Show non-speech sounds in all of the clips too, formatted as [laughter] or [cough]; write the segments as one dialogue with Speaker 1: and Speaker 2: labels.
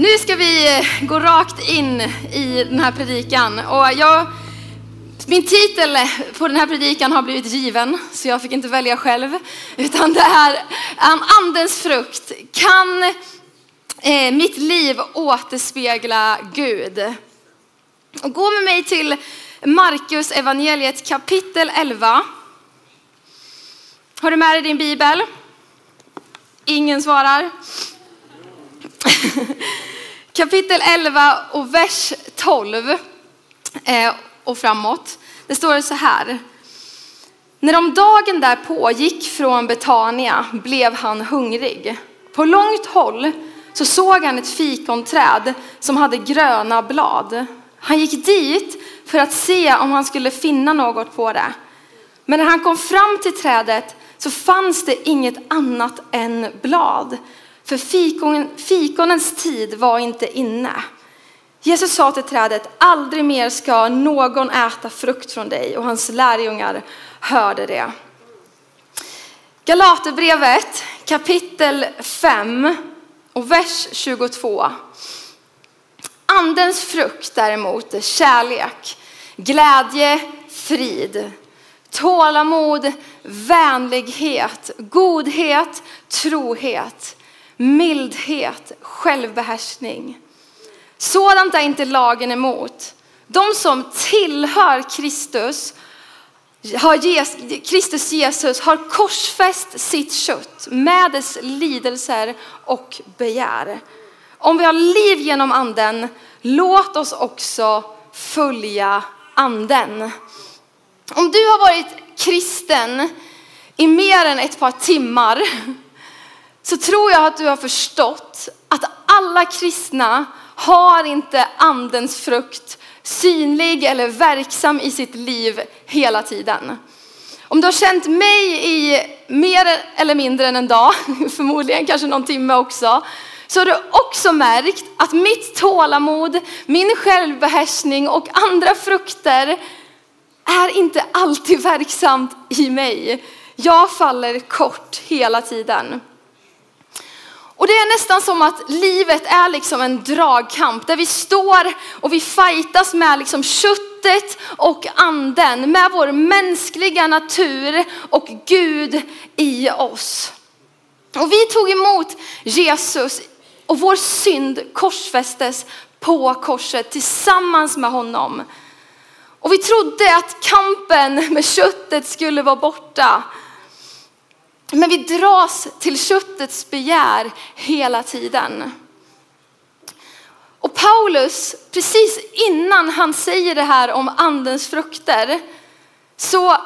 Speaker 1: Nu ska vi eh, gå rakt in i den här predikan. Och jag, min titel på den här predikan har blivit given, så jag fick inte välja själv. Utan det är Andens frukt. Kan eh, mitt liv återspegla Gud? Och gå med mig till Markus evangeliet kapitel 11. Har du med dig din bibel? Ingen svarar. [laughs] Kapitel 11 och vers 12 eh, och framåt. Det står så här. När de dagen därpå gick från Betania blev han hungrig. På långt håll så såg han ett fikonträd som hade gröna blad. Han gick dit för att se om han skulle finna något på det. Men när han kom fram till trädet så fanns det inget annat än blad. För fikon, fikonens tid var inte inne. Jesus sa till trädet, aldrig mer ska någon äta frukt från dig. Och hans lärjungar hörde det. Galaterbrevet kapitel 5 och vers 22. Andens frukt däremot är kärlek, glädje, frid, tålamod, vänlighet, godhet, trohet mildhet, självbehärskning. Sådant är inte lagen emot. De som tillhör Kristus, har Kristus Jesus har korsfäst sitt kött med dess lidelser och begär. Om vi har liv genom anden, låt oss också följa anden. Om du har varit kristen i mer än ett par timmar så tror jag att du har förstått att alla kristna har inte andens frukt synlig eller verksam i sitt liv hela tiden. Om du har känt mig i mer eller mindre än en dag, [laughs] förmodligen kanske någon timme också, så har du också märkt att mitt tålamod, min självbehärskning och andra frukter är inte alltid verksamt i mig. Jag faller kort hela tiden. Och det är nästan som att livet är liksom en dragkamp där vi står och vi fightas med liksom köttet och anden, med vår mänskliga natur och Gud i oss. Och vi tog emot Jesus och vår synd korsfästes på korset tillsammans med honom. Och vi trodde att kampen med köttet skulle vara borta. Men vi dras till köttets begär hela tiden. Och Paulus, precis innan han säger det här om andens frukter, så,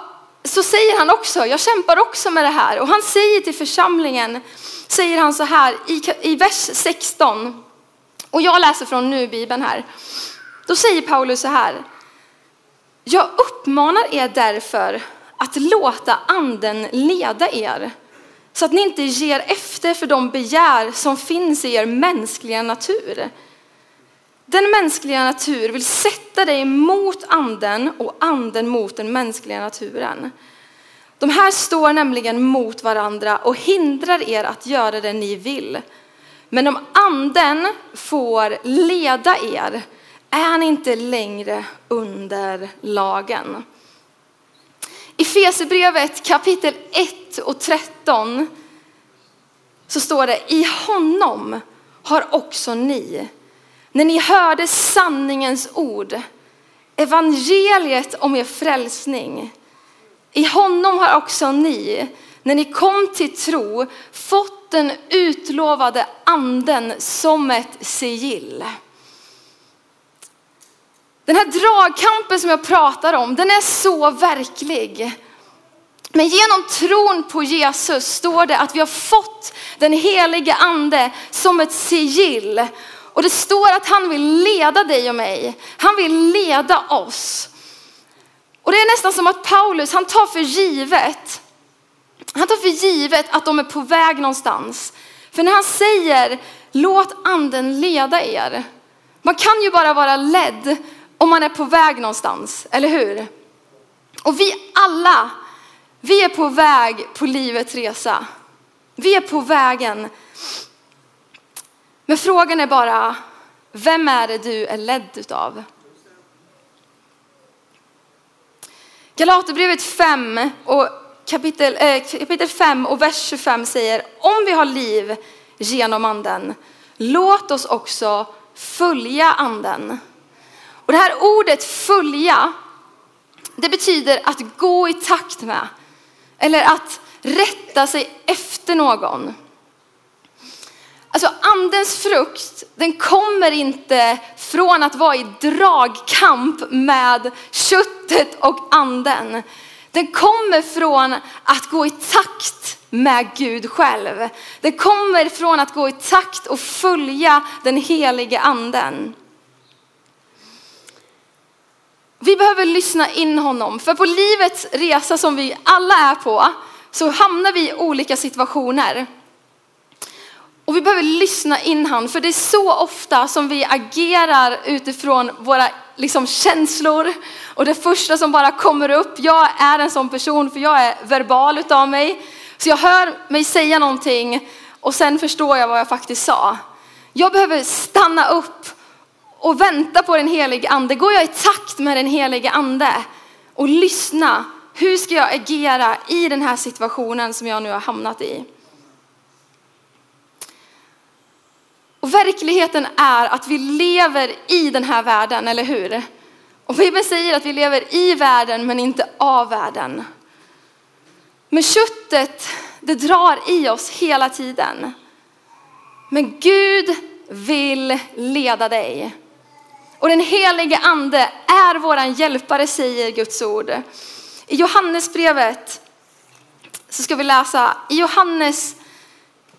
Speaker 1: så säger han också, jag kämpar också med det här. Och han säger till församlingen, säger han så här i, i vers 16, och jag läser från nu-bibeln här. Då säger Paulus så här, jag uppmanar er därför att låta anden leda er så att ni inte ger efter för de begär som finns i er mänskliga natur. Den mänskliga natur vill sätta dig mot anden och anden mot den mänskliga naturen. De här står nämligen mot varandra och hindrar er att göra det ni vill. Men om anden får leda er är ni inte längre under lagen. I Fesebrevet kapitel 1 och 13 så står det i honom har också ni, när ni hörde sanningens ord, evangeliet om er frälsning. I honom har också ni, när ni kom till tro, fått den utlovade anden som ett sigill. Den här dragkampen som jag pratar om, den är så verklig. Men genom tron på Jesus står det att vi har fått den helige ande som ett sigill. Och det står att han vill leda dig och mig. Han vill leda oss. Och det är nästan som att Paulus, han tar för givet, han tar för givet att de är på väg någonstans. För när han säger låt anden leda er. Man kan ju bara vara ledd om man är på väg någonstans, eller hur? Och vi alla, vi är på väg på livets resa. Vi är på vägen. Men frågan är bara, vem är det du är ledd utav? Galaterbrevet 5 och kapitel, äh, kapitel 5 och vers 25 säger, om vi har liv genom anden, låt oss också följa anden. Och det här ordet följa, det betyder att gå i takt med, eller att rätta sig efter någon. Alltså andens frukt, den kommer inte från att vara i dragkamp med köttet och anden. Den kommer från att gå i takt med Gud själv. Den kommer från att gå i takt och följa den helige anden. Vi behöver lyssna in honom, för på livets resa som vi alla är på så hamnar vi i olika situationer. Och vi behöver lyssna in han, för det är så ofta som vi agerar utifrån våra liksom, känslor. Och det första som bara kommer upp, jag är en sån person för jag är verbal utav mig. Så jag hör mig säga någonting och sen förstår jag vad jag faktiskt sa. Jag behöver stanna upp och vänta på den helige ande. Går jag i takt med den helige ande och lyssna. Hur ska jag agera i den här situationen som jag nu har hamnat i? Och verkligheten är att vi lever i den här världen, eller hur? Och Bibeln säger att vi lever i världen men inte av världen. Men köttet, det drar i oss hela tiden. Men Gud vill leda dig. Och den helige ande är våran hjälpare säger Guds ord. I Johannesbrevet så ska vi läsa i Johannes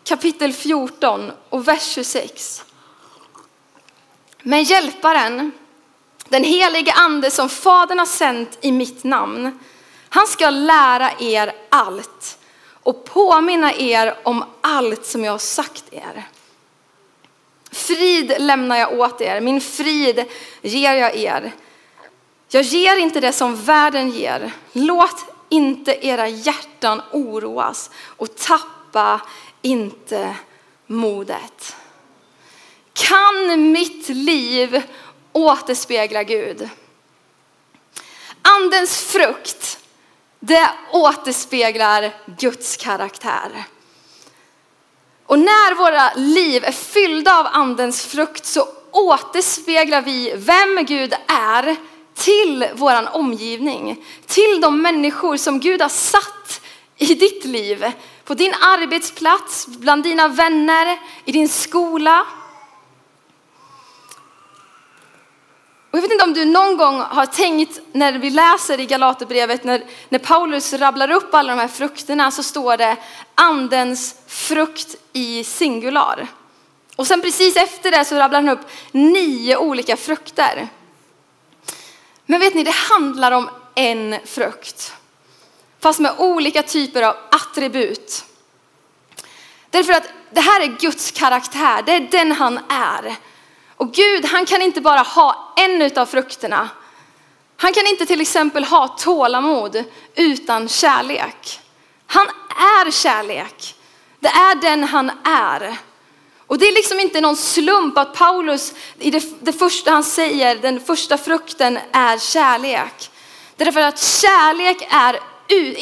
Speaker 1: kapitel 14 och vers 26. Men hjälparen, den helige ande som Fadern har sänt i mitt namn, han ska lära er allt och påminna er om allt som jag har sagt er. Frid lämnar jag åt er, min frid ger jag er. Jag ger inte det som världen ger. Låt inte era hjärtan oroas och tappa inte modet. Kan mitt liv återspegla Gud? Andens frukt, det återspeglar Guds karaktär. Och när våra liv är fyllda av andens frukt så återspeglar vi vem Gud är till våran omgivning, till de människor som Gud har satt i ditt liv, på din arbetsplats, bland dina vänner, i din skola. Och jag vet inte om du någon gång har tänkt när vi läser i Galaterbrevet när, när Paulus rabblar upp alla de här frukterna så står det andens frukt i singular. Och sen precis efter det så rabblar han upp nio olika frukter. Men vet ni, det handlar om en frukt fast med olika typer av attribut. Därför att det här är Guds karaktär, det är den han är. Och Gud, han kan inte bara ha en av frukterna. Han kan inte till exempel ha tålamod utan kärlek. Han är kärlek. Det är den han är. Och det är liksom inte någon slump att Paulus i det, det första han säger, den första frukten är kärlek. Därför att kärlek är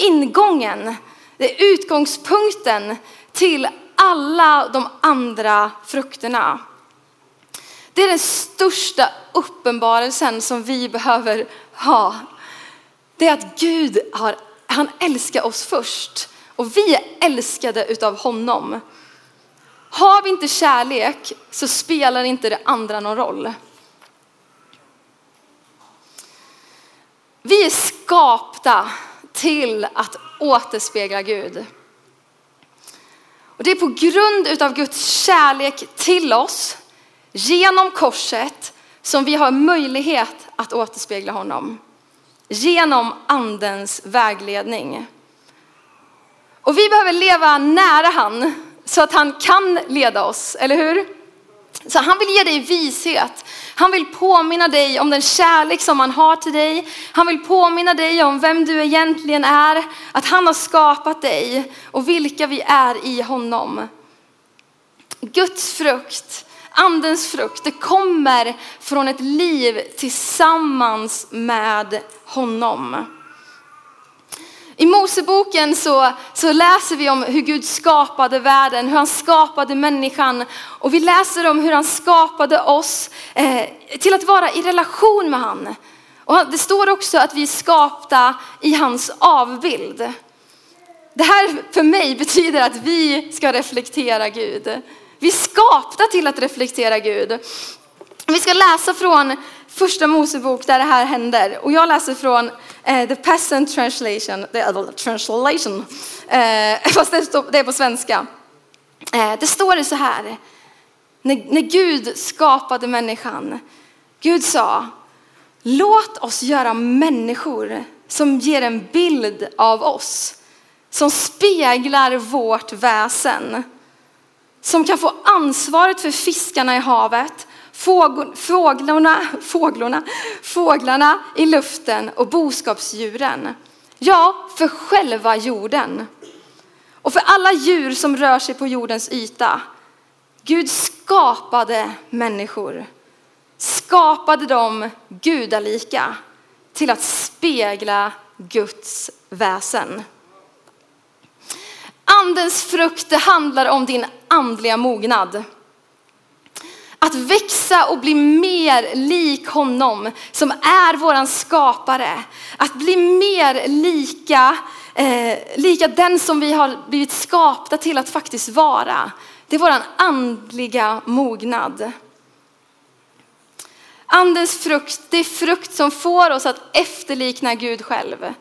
Speaker 1: ingången, det är utgångspunkten till alla de andra frukterna. Det är den största uppenbarelsen som vi behöver ha. Det är att Gud har, han älskar oss först och vi är älskade utav honom. Har vi inte kärlek så spelar inte det andra någon roll. Vi är skapta till att återspegla Gud. Och det är på grund av Guds kärlek till oss genom korset som vi har möjlighet att återspegla honom. Genom andens vägledning. Och vi behöver leva nära han så att han kan leda oss, eller hur? Så han vill ge dig vishet. Han vill påminna dig om den kärlek som han har till dig. Han vill påminna dig om vem du egentligen är, att han har skapat dig och vilka vi är i honom. Guds frukt Andens frukt, det kommer från ett liv tillsammans med honom. I Moseboken så, så läser vi om hur Gud skapade världen, hur han skapade människan. Och vi läser om hur han skapade oss eh, till att vara i relation med han. Och det står också att vi är skapta i hans avbild. Det här för mig betyder att vi ska reflektera Gud. Vi är skapta till att reflektera Gud. Vi ska läsa från första Mosebok där det här händer. Och jag läser från eh, The Peasant Translation, the translation, eh, [laughs] fast det, står, det, är på svenska. Eh, det står så här, när, när Gud skapade människan, Gud sa, låt oss göra människor som ger en bild av oss, som speglar vårt väsen, som kan få ansvaret för fiskarna i havet, fåglarna, fåglarna, fåglarna i luften och boskapsdjuren. Ja, för själva jorden. Och för alla djur som rör sig på jordens yta. Gud skapade människor. Skapade dem gudalika till att spegla Guds väsen. Andens frukt, det handlar om din andliga mognad. Att växa och bli mer lik honom som är våran skapare. Att bli mer lika, eh, lika den som vi har blivit skapta till att faktiskt vara. Det är våran andliga mognad. Andens frukt, det är frukt som får oss att efterlikna Gud själv.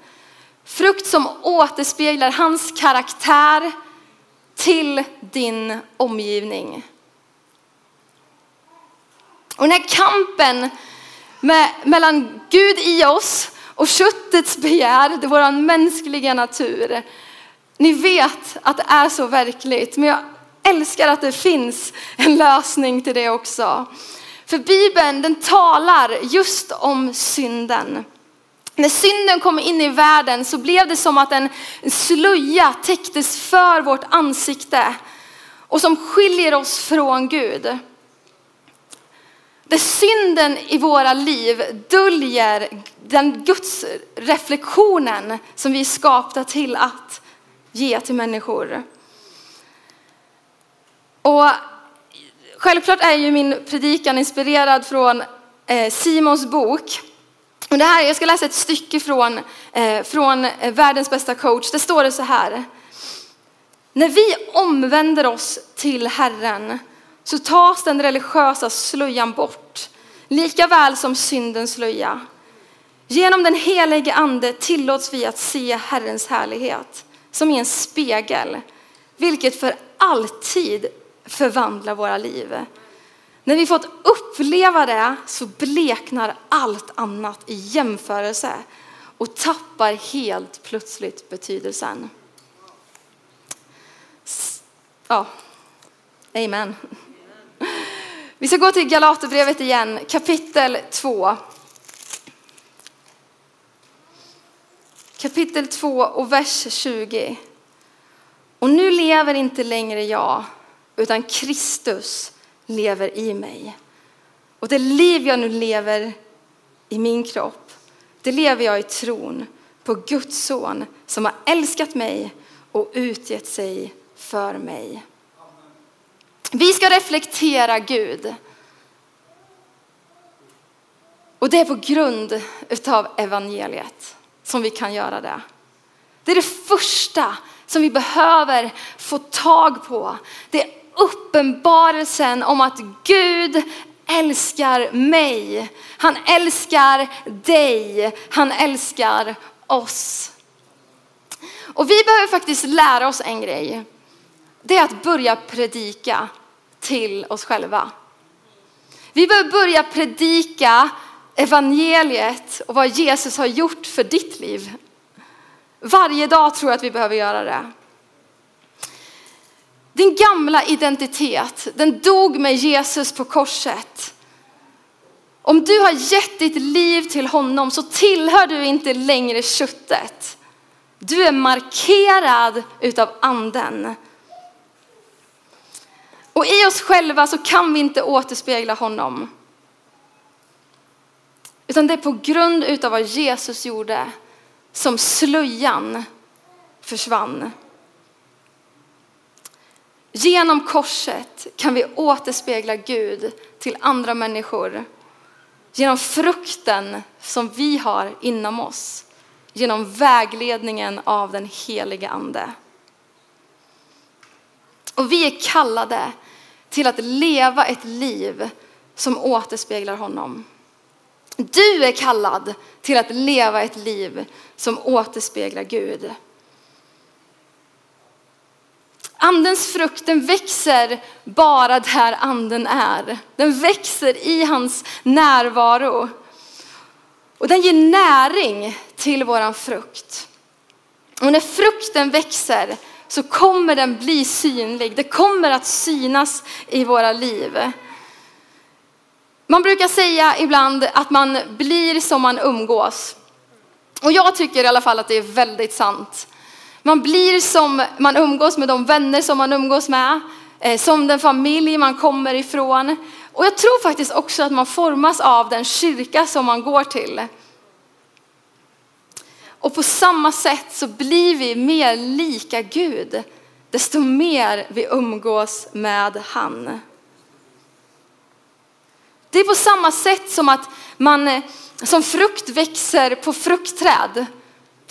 Speaker 1: Frukt som återspeglar hans karaktär till din omgivning. Och här kampen med, mellan Gud i oss och köttets begär, det är vår mänskliga natur. Ni vet att det är så verkligt, men jag älskar att det finns en lösning till det också. För Bibeln den talar just om synden. När synden kom in i världen så blev det som att en slöja täcktes för vårt ansikte och som skiljer oss från Gud. Där synden i våra liv döljer den Guds reflektionen som vi är skapta till att ge till människor. Och självklart är ju min predikan inspirerad från eh, Simons bok. Och det här, jag ska läsa ett stycke från, eh, från eh, Världens bästa coach. Det står det så här. När vi omvänder oss till Herren så tas den religiösa slöjan bort, lika väl som syndens slöja. Genom den helige ande tillåts vi att se Herrens härlighet som i en spegel, vilket för alltid förvandlar våra liv. När vi fått uppleva det så bleknar allt annat i jämförelse och tappar helt plötsligt betydelsen. Ja, amen. Vi ska gå till Galaterbrevet igen, kapitel 2. Kapitel 2 och vers 20. Och nu lever inte längre jag, utan Kristus lever i mig. Och det liv jag nu lever i min kropp, det lever jag i tron på Guds son som har älskat mig och utgett sig för mig. Vi ska reflektera Gud. Och det är på grund av evangeliet som vi kan göra det. Det är det första som vi behöver få tag på. Det är uppenbarelsen om att Gud älskar mig. Han älskar dig. Han älskar oss. Och vi behöver faktiskt lära oss en grej. Det är att börja predika till oss själva. Vi behöver börja predika evangeliet och vad Jesus har gjort för ditt liv. Varje dag tror jag att vi behöver göra det. Din gamla identitet, den dog med Jesus på korset. Om du har gett ditt liv till honom så tillhör du inte längre köttet. Du är markerad utav anden. Och i oss själva så kan vi inte återspegla honom. Utan det är på grund utav vad Jesus gjorde som slöjan försvann. Genom korset kan vi återspegla Gud till andra människor. Genom frukten som vi har inom oss. Genom vägledningen av den helige ande. Och vi är kallade till att leva ett liv som återspeglar honom. Du är kallad till att leva ett liv som återspeglar Gud. Andens frukt den växer bara där anden är. Den växer i hans närvaro. Och den ger näring till våran frukt. Och när frukten växer så kommer den bli synlig. Det kommer att synas i våra liv. Man brukar säga ibland att man blir som man umgås. Och jag tycker i alla fall att det är väldigt sant. Man blir som man umgås med de vänner som man umgås med, eh, som den familj man kommer ifrån. Och jag tror faktiskt också att man formas av den kyrka som man går till. Och på samma sätt så blir vi mer lika Gud desto mer vi umgås med han. Det är på samma sätt som att man eh, som frukt växer på fruktträd.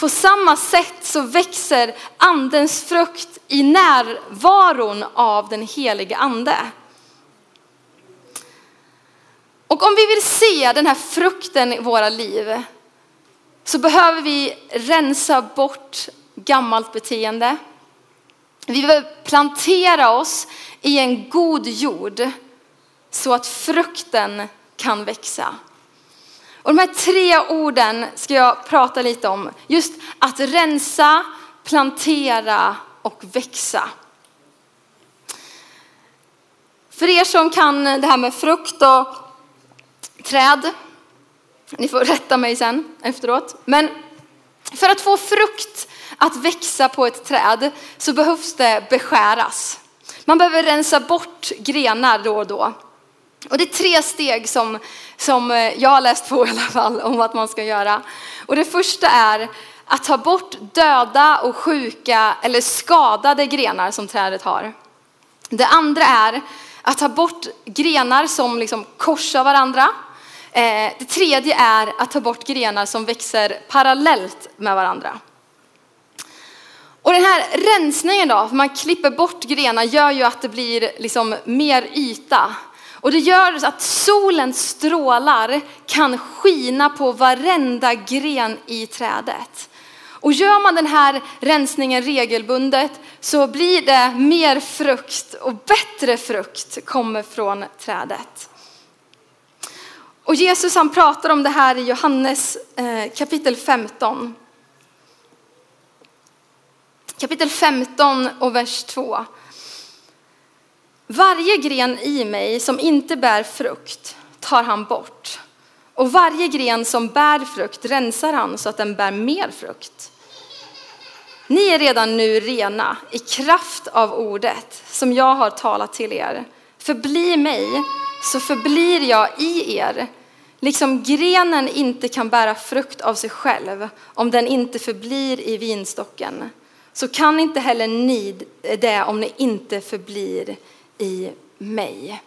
Speaker 1: På samma sätt så växer andens frukt i närvaron av den helige ande. Och om vi vill se den här frukten i våra liv så behöver vi rensa bort gammalt beteende. Vi behöver plantera oss i en god jord så att frukten kan växa. Och de här tre orden ska jag prata lite om. Just att rensa, plantera och växa. För er som kan det här med frukt och träd, ni får rätta mig sen efteråt. Men för att få frukt att växa på ett träd så behövs det beskäras. Man behöver rensa bort grenar då och då. Och det är tre steg som, som eh, jag har läst på i alla fall om vad man ska göra. Och det första är att ta bort döda och sjuka eller skadade grenar som trädet har. Det andra är att ta bort grenar som liksom korsar varandra. Eh, det tredje är att ta bort grenar som växer parallellt med varandra. Och den här rensningen då, man klipper bort grenar, gör ju att det blir liksom mer yta och det gör att solens strålar kan skina på varenda gren i trädet. Och gör man den här rensningen regelbundet så blir det mer frukt och bättre frukt kommer från trädet. Och Jesus han pratar om det här i Johannes eh, kapitel 15. Kapitel 15 och vers 2. Varje gren i mig som inte bär frukt tar han bort. Och varje gren som bär frukt rensar han så att den bär mer frukt. Ni är redan nu rena i kraft av ordet som jag har talat till er. Förbli mig så förblir jag i er. Liksom grenen inte kan bära frukt av sig själv om den inte förblir i vinstocken så kan inte heller ni det om ni inte förblir i mig.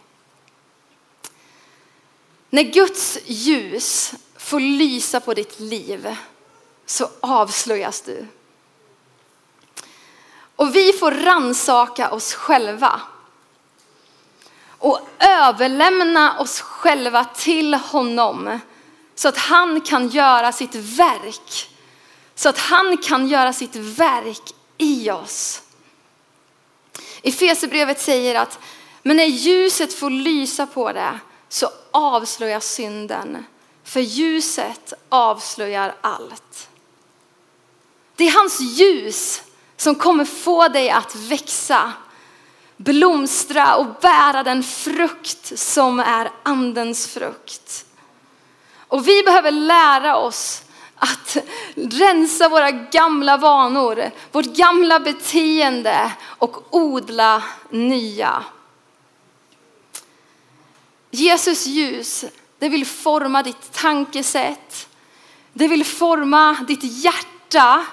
Speaker 1: När Guds ljus får lysa på ditt liv så avslöjas du. Och vi får ransaka oss själva och överlämna oss själva till honom så att han kan göra sitt verk. Så att han kan göra sitt verk i oss. Efesierbrevet säger att men när ljuset får lysa på det så avslöjas synden. För ljuset avslöjar allt. Det är hans ljus som kommer få dig att växa, blomstra och bära den frukt som är andens frukt. Och vi behöver lära oss att rensa våra gamla vanor, vårt gamla beteende och odla nya. Jesus ljus, det vill forma ditt tankesätt. Det vill forma ditt hjärta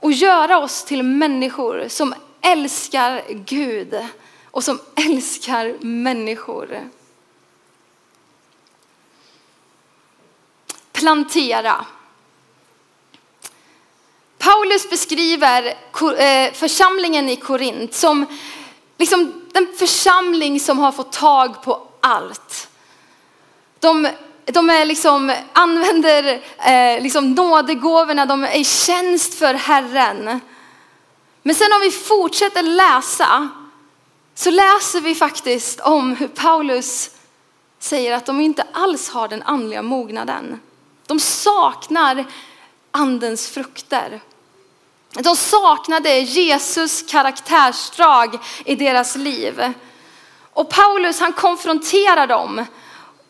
Speaker 1: och göra oss till människor som älskar Gud och som älskar människor. Plantera. Paulus beskriver eh, församlingen i Korint som liksom den församling som har fått tag på allt. De, de är liksom, använder eh, liksom nådegåvorna, de är i tjänst för Herren. Men sen om vi fortsätter läsa så läser vi faktiskt om hur Paulus säger att de inte alls har den andliga mognaden. De saknar andens frukter. De saknade Jesus karaktärsdrag i deras liv. Och Paulus han konfronterar dem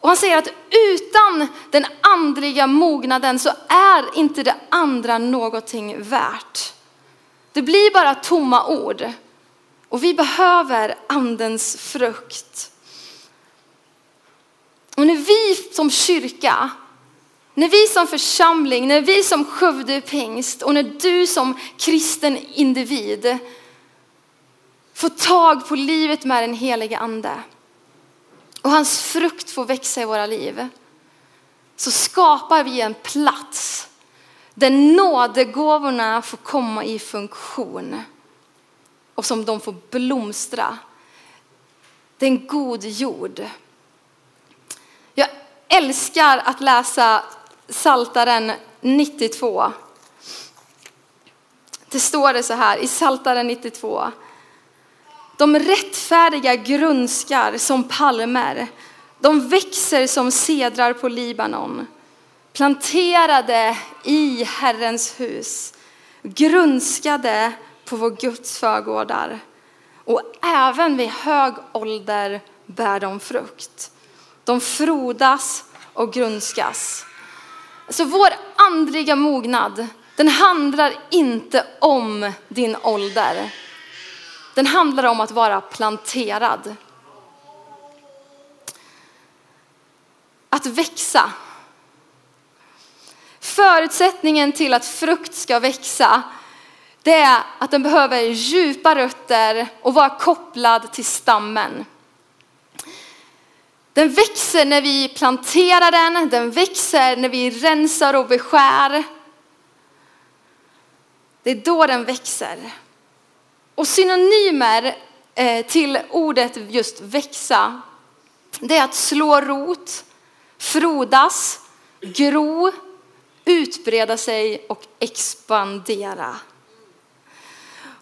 Speaker 1: och han säger att utan den andliga mognaden så är inte det andra någonting värt. Det blir bara tomma ord. Och vi behöver andens frukt. Och när vi som kyrka, när vi som församling, när vi som Skövde pingst och när du som kristen individ får tag på livet med den helige ande och hans frukt får växa i våra liv så skapar vi en plats där nådegåvorna får komma i funktion och som de får blomstra. Det är en god jord. Jag älskar att läsa Saltaren 92. Det står det så här i Saltaren 92. De rättfärdiga grönskar som palmer. De växer som sedrar på Libanon. Planterade i Herrens hus. Grönskade på vår Guds förgårdar. Och även vid hög ålder bär de frukt. De frodas och grönskas. Så vår andliga mognad, den handlar inte om din ålder. Den handlar om att vara planterad. Att växa. Förutsättningen till att frukt ska växa det är att den behöver djupa rötter och vara kopplad till stammen. Den växer när vi planterar den, den växer när vi rensar och beskär. Det är då den växer. Och synonymer eh, till ordet just växa, det är att slå rot, frodas, gro, utbreda sig och expandera.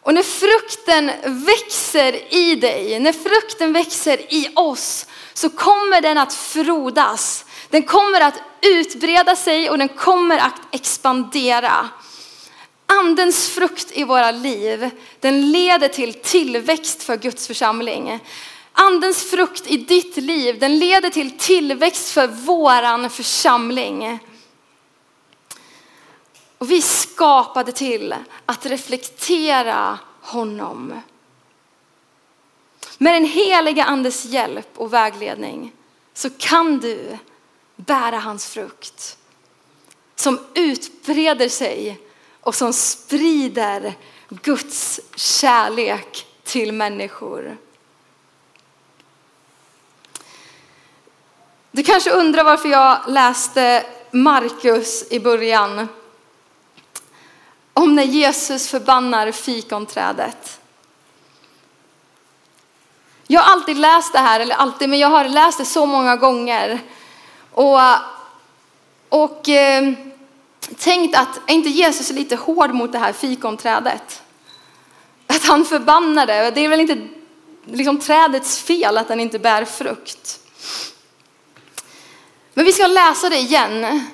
Speaker 1: Och när frukten växer i dig, när frukten växer i oss, så kommer den att frodas. Den kommer att utbreda sig och den kommer att expandera. Andens frukt i våra liv, den leder till tillväxt för Guds församling. Andens frukt i ditt liv, den leder till tillväxt för våran församling. Och vi skapade till att reflektera honom. Med den heliga andes hjälp och vägledning så kan du bära hans frukt. Som utbreder sig och som sprider Guds kärlek till människor. Du kanske undrar varför jag läste Markus i början. Om när Jesus förbannar fikonträdet. Jag har alltid läst det här, eller alltid, men jag har läst det så många gånger. Och, och eh, tänkt att är inte Jesus lite hård mot det här fikonträdet? Att han förbannar det. Det är väl inte liksom, trädets fel att den inte bär frukt. Men vi ska läsa det igen.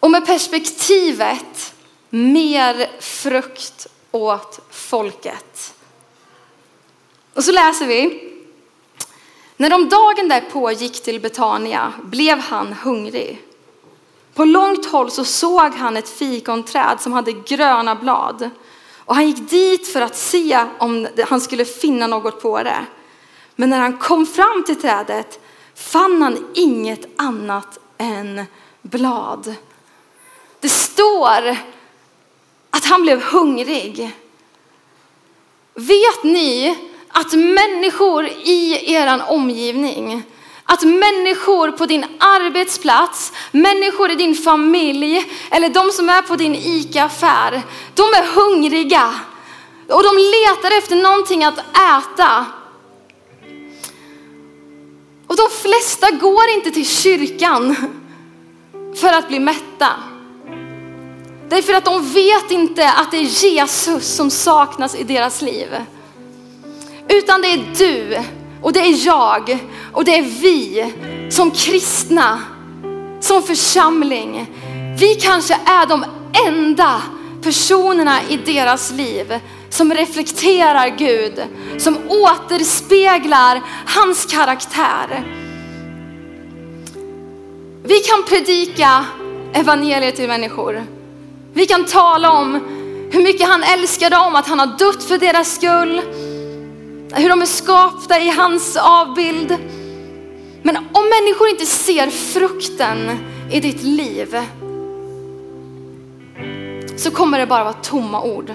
Speaker 1: Och med perspektivet mer frukt åt folket. Och så läser vi. När de dagen därpå gick till Betania blev han hungrig. På långt håll så såg han ett fikonträd som hade gröna blad. Och han gick dit för att se om han skulle finna något på det. Men när han kom fram till trädet fann han inget annat än blad. Det står att han blev hungrig. Vet ni att människor i er omgivning, att människor på din arbetsplats, människor i din familj eller de som är på din ICA-affär, de är hungriga och de letar efter någonting att äta. Och de flesta går inte till kyrkan för att bli mätta. Därför att de vet inte att det är Jesus som saknas i deras liv. Utan det är du och det är jag och det är vi som kristna, som församling. Vi kanske är de enda personerna i deras liv som reflekterar Gud, som återspeglar hans karaktär. Vi kan predika evangeliet till människor. Vi kan tala om hur mycket han älskar dem, att han har dött för deras skull, hur de är skapta i hans avbild. Men om människor inte ser frukten i ditt liv så kommer det bara vara tomma ord.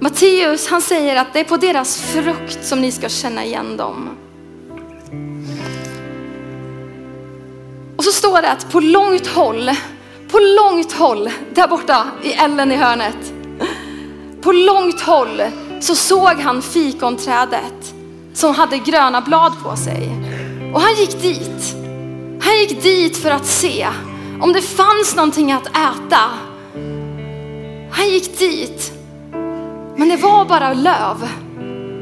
Speaker 1: Matteus han säger att det är på deras frukt som ni ska känna igen dem. Och så står det att på långt håll, på långt håll, där borta i ällen i hörnet, på långt håll så såg han fikonträdet som hade gröna blad på sig. Och han gick dit. Han gick dit för att se om det fanns någonting att äta. Han gick dit. Men det var bara löv.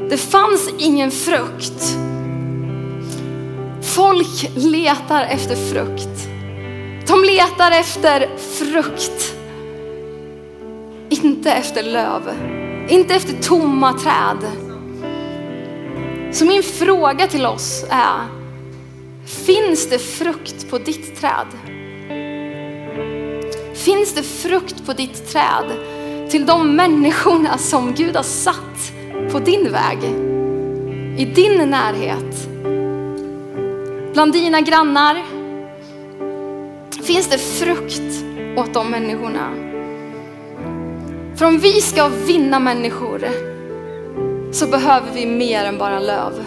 Speaker 1: Det fanns ingen frukt. Folk letar efter frukt. De letar efter frukt. Inte efter löv. Inte efter tomma träd. Så min fråga till oss är, finns det frukt på ditt träd? Finns det frukt på ditt träd till de människorna som Gud har satt på din väg? I din närhet? Bland dina grannar? Finns det frukt åt de människorna? För om vi ska vinna människor så behöver vi mer än bara löv.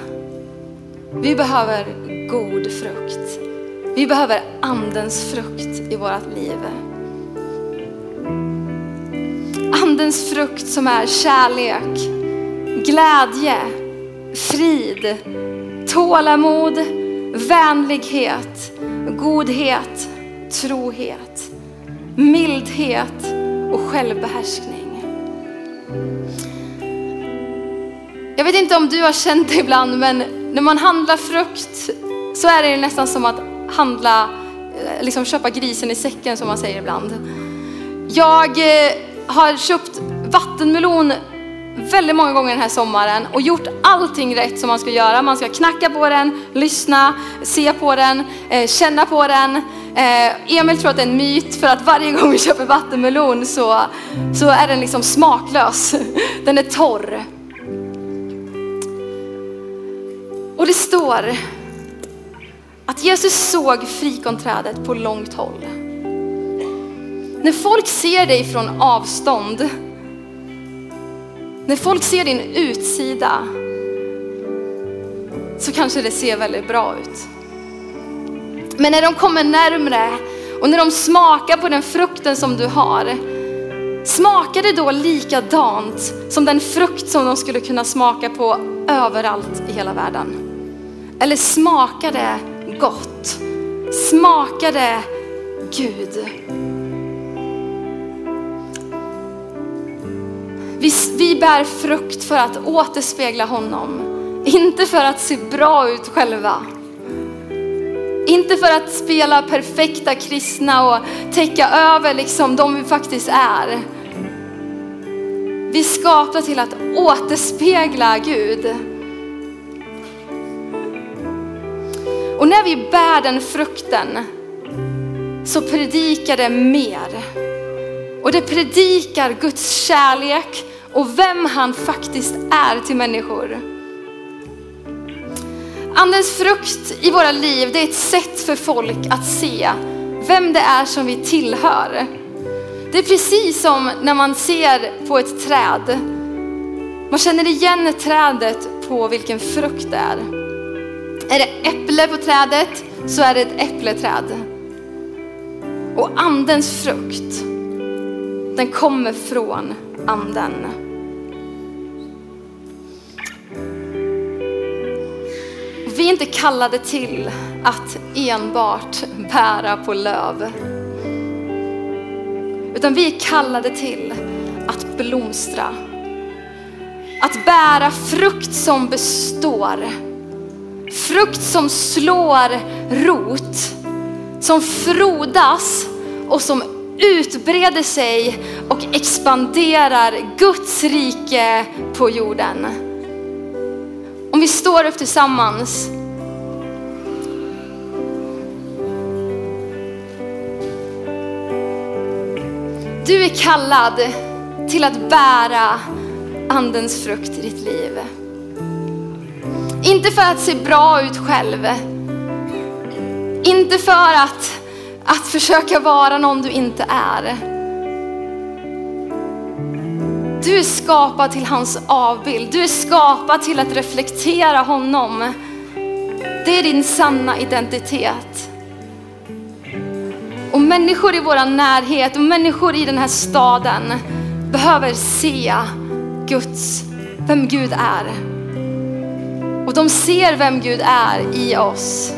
Speaker 1: Vi behöver god frukt. Vi behöver andens frukt i vårt liv. Andens frukt som är kärlek, glädje, frid, tålamod, vänlighet, godhet, trohet, mildhet och självbehärskning. Jag vet inte om du har känt det ibland, men när man handlar frukt så är det nästan som att handla, eh, liksom köpa grisen i säcken som man säger ibland. Jag eh, har köpt vattenmelon väldigt många gånger den här sommaren och gjort allting rätt som man ska göra. Man ska knacka på den, lyssna, se på den, eh, känna på den. Eh, Emil tror att det är en myt för att varje gång vi köper vattenmelon så, så är den liksom smaklös. [laughs] Den är torr. Och det står att Jesus såg frikonträdet på långt håll. När folk ser dig från avstånd, när folk ser din utsida så kanske det ser väldigt bra ut. Men när de kommer närmre och när de smakar på den frukten som du har, smakar det då likadant som den frukt som de skulle kunna smaka på överallt i hela världen? Eller smakar det gott? Smakar det Gud? Vi, vi bär frukt för att återspegla honom. Inte för att se bra ut själva. Inte för att spela perfekta kristna och täcka över liksom de vi faktiskt är. Vi skapar till att återspegla Gud. Och när vi bär den frukten så predikar det mer. Och det predikar Guds kärlek och vem han faktiskt är till människor. Andens frukt i våra liv, det är ett sätt för folk att se vem det är som vi tillhör. Det är precis som när man ser på ett träd. Man känner igen trädet på vilken frukt det är. Är det äpple på trädet så är det ett äppleträd. Och andens frukt, den kommer från anden. Vi är inte kallade till att enbart bära på löv. Utan vi är kallade till att blomstra. Att bära frukt som består. Frukt som slår rot. Som frodas och som utbreder sig och expanderar Guds rike på jorden. Vi står upp tillsammans Du är kallad till att bära andens frukt i ditt liv. Inte för att se bra ut själv. Inte för att, att försöka vara någon du inte är. Du är skapad till hans avbild. Du är skapad till att reflektera honom. Det är din sanna identitet. Och människor i vår närhet och människor i den här staden behöver se Guds, vem Gud är. Och de ser vem Gud är i oss.